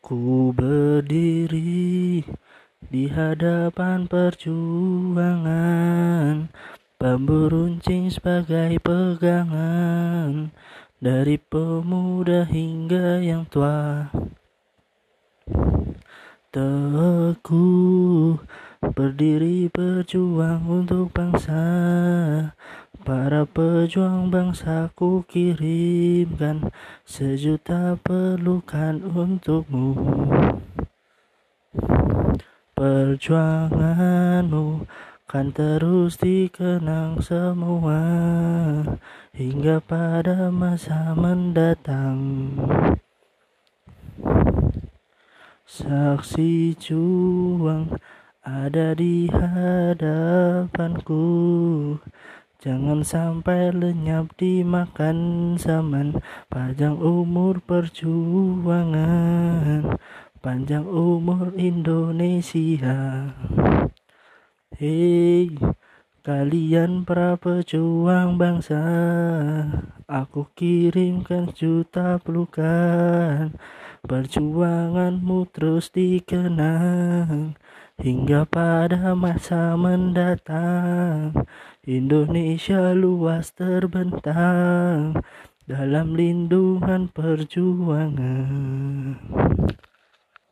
Ku berdiri di hadapan perjuangan Bambu runcing sebagai pegangan Dari pemuda hingga yang tua. Teguh berdiri berjuang untuk bangsa Para pejuang bangsaku kirimkan Sejuta pelukan untukmu. Perjuanganmu kan terus dikenang semua Hingga pada masa mendatang. Saksi juang ada di hadapanku Jangan sampai lenyap dimakan zaman Panjang umur perjuangan. Panjang umur Indonesia. Hei kalian para pejuang bangsa. Aku kirimkan juta pelukan. Perjuanganmu terus dikenang Hingga pada masa mendatang Indonesia luas terbentang Dalam lindungan perjuangan